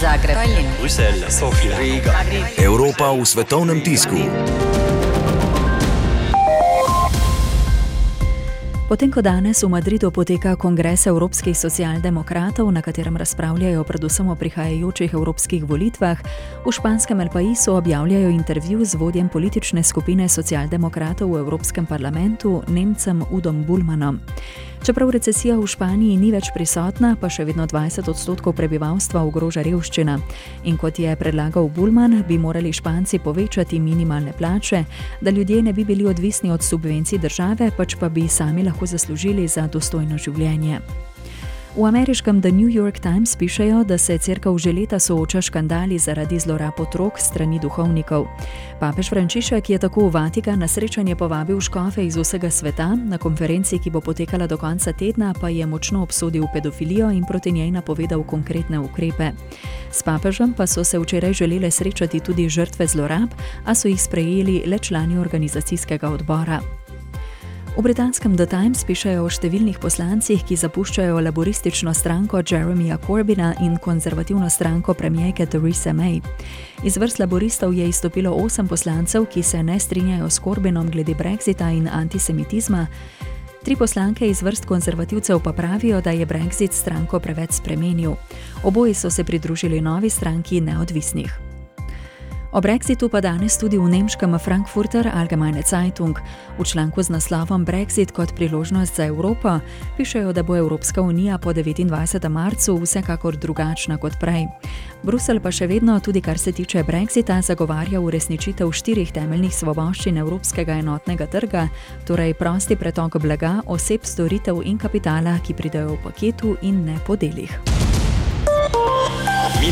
Zagreb, Tallinn, Bruselj, Sofija, Riga. Evropa v svetovnem tisku. Potem, ko danes v Madridu poteka kongres evropskih socialdemokratov, na katerem razpravljajo predvsem o prihajajočih evropskih volitvah, v španskem El Paisu objavljajo intervju z vodjem politične skupine socialdemokratov v Evropskem parlamentu, Nemcem Udom Bulmanom. Čeprav recesija v Španiji ni več prisotna, pa še vedno 20 odstotkov prebivalstva ogroža revščina. In kot je predlagal Bulman, bi morali Španci povečati minimalne plače, da ljudje ne bi bili odvisni od subvencij države, pač pa bi sami lahko zaslužili za dostojno življenje. V ameriškem The New York Times pišejo, da se crkva že leta sooča škandali zaradi zlorab otrok strani duhovnikov. Papež Frančišek je tako v Vatikan na srečanje povabil škofe iz vsega sveta, na konferenci, ki bo potekala do konca tedna, pa je močno obsodil pedofilijo in proti njej napovedal konkretne ukrepe. S papežem pa so se včeraj želele srečati tudi žrtve zlorab, a so jih sprejeli le člani organizacijskega odbora. V britanskem The Times pišejo o številnih poslancih, ki zapuščajo laboristično stranko Jeremija Corbina in konzervativno stranko premijejke Theresa May. Iz vrst laboristov je izstopilo osem poslancev, ki se ne strinjajo s Corbinom glede brexita in antisemitizma. Tri poslanke iz vrst konzervativcev pa pravijo, da je brexit stranko preveč spremenil. Oboji so se pridružili novi stranki neodvisnih. O brexitu pa danes tudi v nemškem Frankfurter Allgemeine Zeitung. V članku z naslovom Brexit kot priložnost za Evropo pišejo, da bo Evropska unija po 29. marcu vsekakor drugačna kot prej. Bruselj pa še vedno, tudi kar se tiče brexita, zagovarja uresničitev štirih temeljnih svoboščin Evropskega enotnega trga, torej prosti pretok blaga, oseb, storitev in kapitala, ki pridejo v paketu in ne po delih.